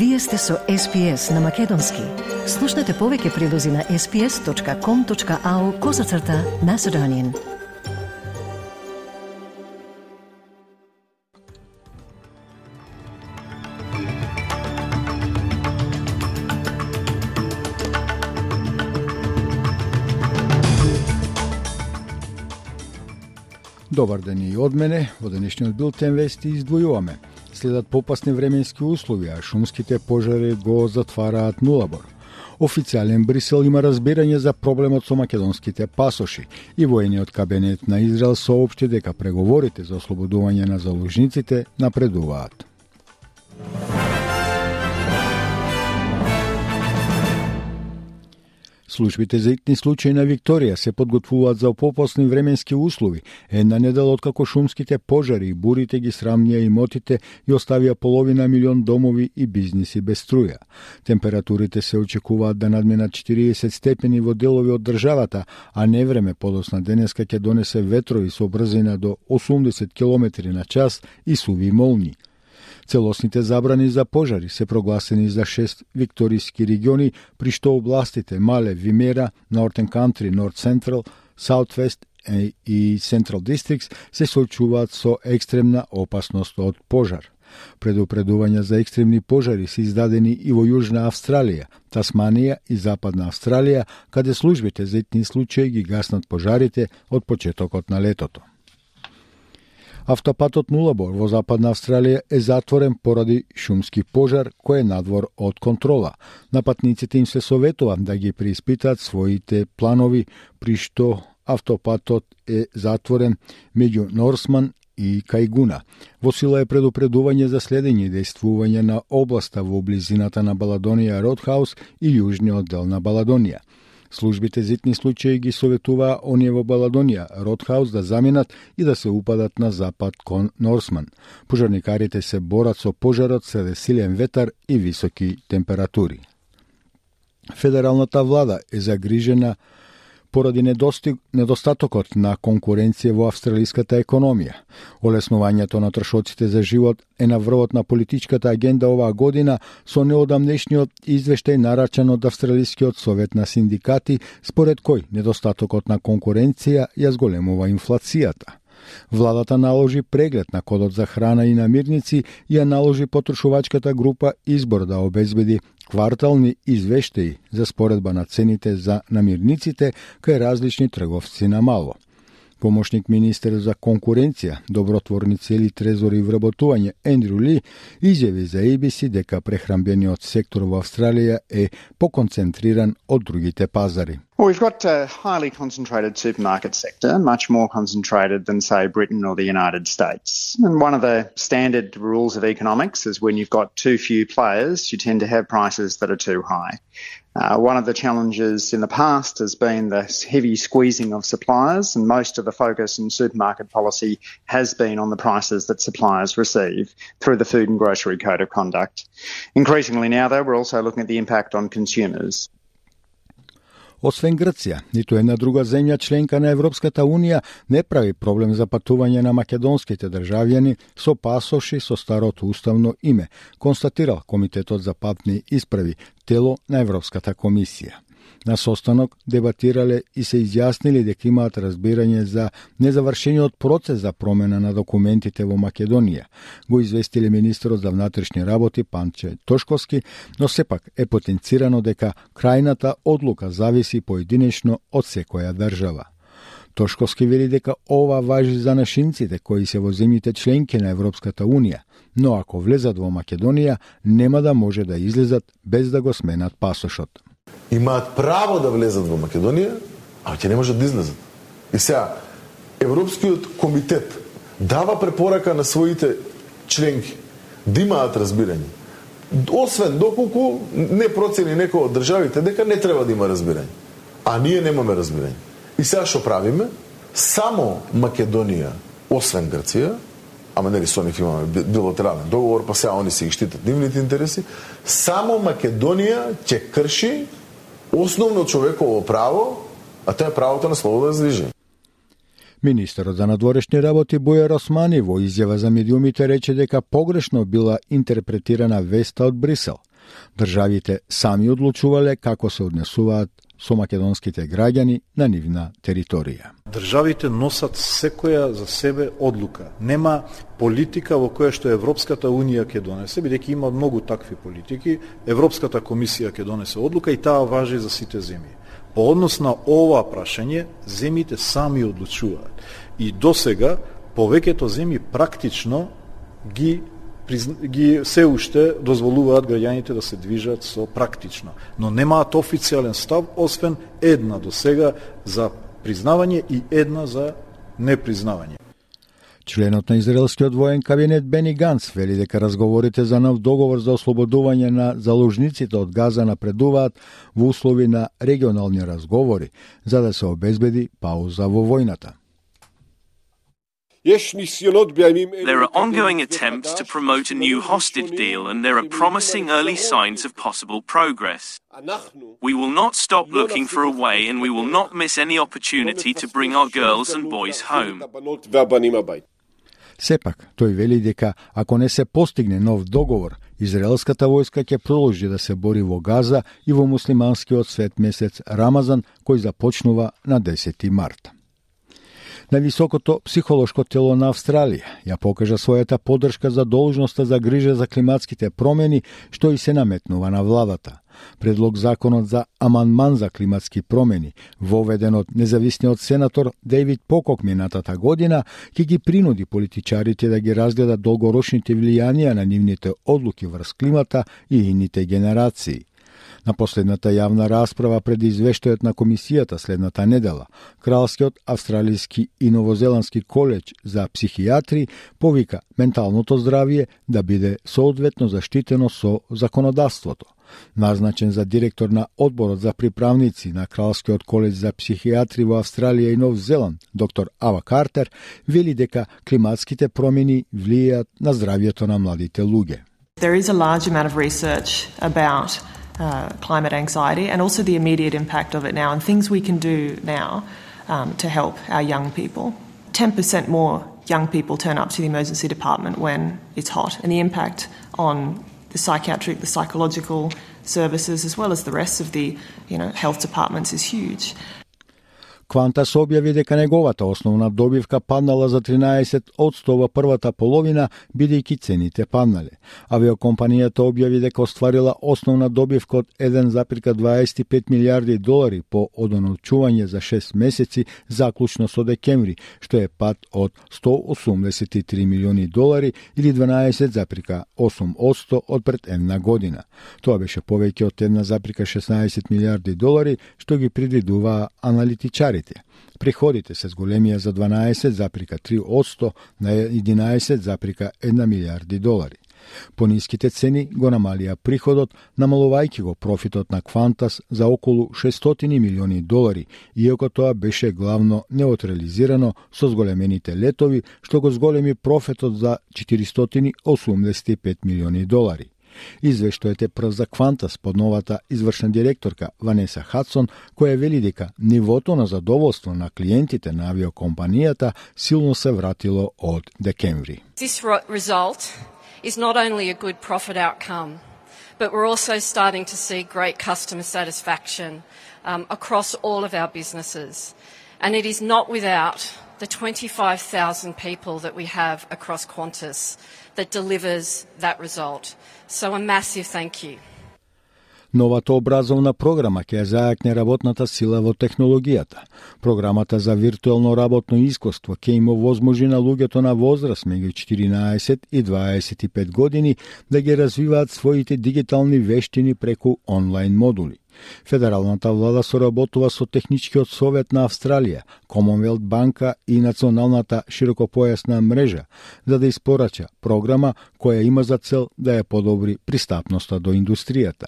Вие сте со SPS на Македонски. Слушнете повеќе прилози на sps.com.au козацрта на Седонин. Добар ден и од мене. Во денешниот билтен вести издвојуваме – следат попасни временски услови, а шумските пожари го затвараат нулабор. Официјален Брисел има разбирање за проблемот со македонските пасоши и воениот кабинет на Израел соопшти дека преговорите за ослободување на заложниците напредуваат. Службите за итни случаи на Викторија се подготвуваат за попосни временски услови. Една недела откако шумските пожари и бурите ги срамнија имотите и оставија половина милион домови и бизниси без струја. Температурите се очекуваат да надминат 40 степени во делови од државата, а невреме подосна денеска ќе донесе ветрови со брзина до 80 км на час и суви молни. Целосните забрани за пожари се прогласени за шест викториски региони, при што областите Мале, Вимера, Нортен Кантри, Норт Централ, Саутвест и Централ Дистрикс се соочуваат со екстремна опасност од пожар. Предупредувања за екстремни пожари се издадени и во Јужна Австралија, Тасманија и Западна Австралија, каде службите за итни случаи ги гаснат пожарите од почетокот на летото. Автопатот Нулабор во Западна Австралија е затворен поради шумски пожар кој е надвор од контрола. На патниците им се советува да ги преиспитаат своите планови, при што автопатот е затворен меѓу Норсман и Кајгуна. Во сила е предупредување за следење и действување на областа во близината на Баладонија Родхаус и јужниот дел на Баладонија. Службите за итни случаи ги советуваа оние во Баладонија, Ротхаус да заминат и да се упадат на запад кон Норсман. Пожарникарите се борат со пожарот среде силен ветар и високи температури. Федералната влада е загрижена поради недостатокот на конкуренција во австралиската економија. Олеснувањето на трошоците за живот е на врвот на политичката агенда оваа година со неодамнешниот извештај нарачан од Австралискиот совет на синдикати, според кој недостатокот на конкуренција ја зголемува инфлацијата. Владата наложи преглед на кодот за храна и намирници и ја наложи потрошувачката група избор да обезбеди квартални извештаи за споредба на цените за намирниците кај различни трговци на мало. Помошник министер за конкуренција, добротворни цели, трезори и вработување Ендрю Ли изјави за ABC дека прехрамбениот сектор во Австралија е поконцентриран од другите пазари. Well, we've got a highly concentrated supermarket sector, much more concentrated than, say, Britain or the United States. And one of the standard rules of economics is when you've got too few players, you tend to have prices that are too high. Uh, one of the challenges in the past has been the heavy squeezing of suppliers, and most of the focus in supermarket policy has been on the prices that suppliers receive through the Food and Grocery Code of Conduct. Increasingly now, though, we're also looking at the impact on consumers. Освен Грција, ниту една друга земја членка на Европската Унија не прави проблем за патување на македонските државјани со пасоши со старото уставно име, констатирал Комитетот за патни исправи, тело на Европската комисија. На состанок дебатирале и се изјаснили дека имаат разбирање за незавршениот процес за промена на документите во Македонија. Го известиле министерот за внатрешни работи Панче Тошковски, но сепак е потенцирано дека крајната одлука зависи поединечно од секоја држава. Тошковски вели дека ова важи за нашинците кои се во земјите членки на Европската Унија, но ако влезат во Македонија, нема да може да излезат без да го сменат пасошот имаат право да влезат во Македонија, а ќе не можат да излезат. И сега, Европскиот комитет дава препорака на своите членки да имаат разбирање. Освен доколку не процени некој од државите дека не треба да има разбирање. А ние немаме разбирање. И сега што правиме? Само Македонија, освен Грција, ама нели со нив имаме билатерален договор, па сега они се ги штитат нивните интереси, само Македонија ќе крши основно човеково право, а тоа е правото на слобода да за движење. Министерот за надворешни работи Бојар Османи во изјава за медиумите рече дека погрешно била интерпретирана веста од Брисел. Државите сами одлучувале како се однесуваат со македонските граѓани на нивна територија. Државите носат секоја за себе одлука. Нема политика во која што Европската Унија ќе донесе, бидејќи има многу такви политики, Европската комисија ќе донесе одлука и таа важи за сите земји. По однос на ова прашање, земјите сами одлучуваат. И до сега повеќето земји практично ги ги се уште дозволуваат граѓаните да се движат со практично, но немаат официјален став освен една до сега за признавање и една за непризнавање. Членот на израелскиот воен кабинет Бени Ганс вели дека разговорите за нов договор за ослободување на заложниците од Газа напредуваат во услови на регионални разговори за да се обезбеди пауза во војната. There are ongoing attempts to promote a new hostage deal, and there are promising early signs of possible progress. We will not stop looking for a way, and we will not miss any opportunity to bring our girls and boys home. Сепак, тој вели дека ако не се постигне нов договор, израелската војска ќе продолжи да се бори во Газа и во муслиманскиот свет месец Рамазан, кој започнува на 10 март на високото психолошко тело на Австралија. Ја покажа својата поддршка за должноста за грижа за климатските промени, што и се наметнува на владата. Предлог законот за аманман за климатски промени, воведен од независниот сенатор Дейвид Покок минатата година, ќе ги принуди политичарите да ги разгледат долгорочните влијанија на нивните одлуки врз климата и ините генерации. На последната јавна расправа пред извештајот на комисијата следната недела, Кралскиот австралиски и новозеландски коледж за психијатри повика менталното здравје да биде соодветно заштитено со законодавството. Назначен за директор на одборот за приправници на Кралскиот коледж за психијатри во Австралија и Нов Зеланд, доктор Ава Картер, вели дека климатските промени влијаат на здравјето на младите луѓе. There is a large amount of research about uh, climate anxiety and also the immediate impact of it now and things we can do now um, to help our young people. 10% more young people turn up to the emergency department when it's hot, and the impact on the psychiatric, the psychological services, as well as the rest of the you know, health departments is huge. Квантас објави дека неговата основна добивка паднала за 13 одсто во првата половина, бидејќи цените паднале. Авиокомпанијата објави дека остварила основна добивка од 1,25 милиарди долари по одоночување за 6 месеци заклучно со декември, што е пад од 183 милиони долари или 12,8% од пред една година. Тоа беше повеќе од 1,16 милиарди долари, што ги предвидуваа аналитичари приходите. Приходите се зголемија за 12,3% на 11,1 милиарди долари. Пониските цени го намалија приходот, намалувајќи го профитот на Квантас за околу 600 милиони долари, иако тоа беше главно неутрализирано со зголемените летови, што го зголеми профитот за 485 милиони долари. Извештајот е прв за Квантас под новата извршна директорка Ванеса Хадсон, која вели дека нивото на задоволство на клиентите на авиокомпанијата силно се вратило од декември. This result is not only a good profit outcome, but we're also starting to see great customer satisfaction um, across all of our businesses. And it is not without the 25,000 people that we have across Qantas that delivers that result. So a massive thank you. Новата образовна програма ќе зајакне работната сила во технологијата. Програмата за виртуелно работно искуство ќе им овозможи на луѓето на возраст меѓу 14 и 25 години да ги развиваат своите дигитални вештини преку онлайн модули. Федералната влада соработува со Техничкиот совет на Австралија, Комонвелт банка и Националната широкопојасна мрежа за да испорача програма која има за цел да ја подобри пристапноста до индустријата.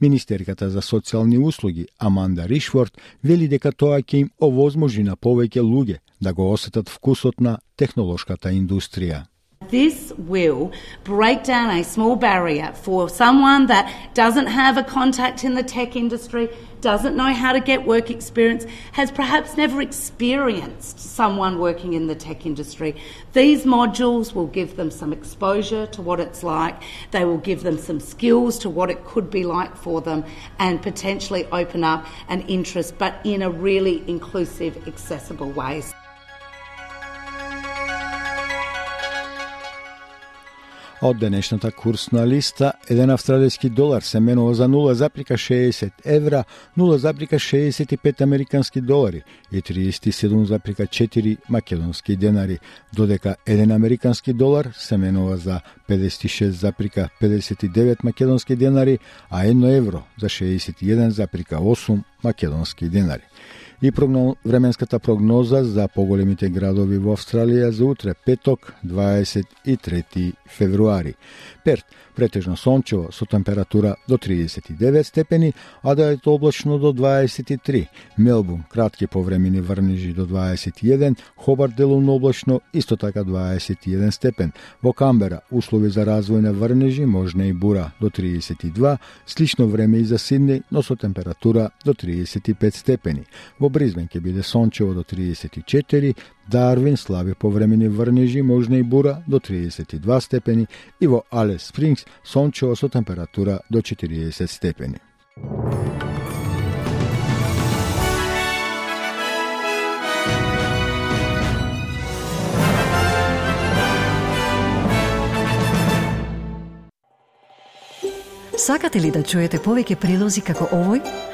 Министерката за социјални услуги Аманда Ришворд вели дека тоа ќе им овозможи на повеќе луѓе да го осетат вкусот на технолошката индустрија. This will break down a small barrier for someone that doesn't have a contact in the tech industry, doesn't know how to get work experience, has perhaps never experienced someone working in the tech industry. These modules will give them some exposure to what it's like, they will give them some skills to what it could be like for them, and potentially open up an interest, but in a really inclusive, accessible way. Од денешната курсна листа, еден австралијски долар се менува за 0,60 евра, 0,65 американски долари и 37,4 македонски денари, додека еден американски долар се менува за 56,59 македонски денари, а едно евро за 61,8 македонски денари и прогно... временската прогноза за поголемите градови во Австралија за утре, петок, 23 февруари. Перт, претежно сончево со температура до 39 степени, а да е облачно до 23. Мелбун, кратки повремени врнежи до 21, Хобарт делумно облачно, исто така 21 степен. Во Камбера, услови за развој на врнежи, можна и бура до 32, слично време и за Сидни, но со температура до 35 степени. Во Бризбен ќе биде сончево до 34, Дарвин слаби повремени врнежи, можна и бура до 32 степени и во Алес Спрингс сончево со температура до 40 степени. Сакате ли да чуете повеќе прилози како овој?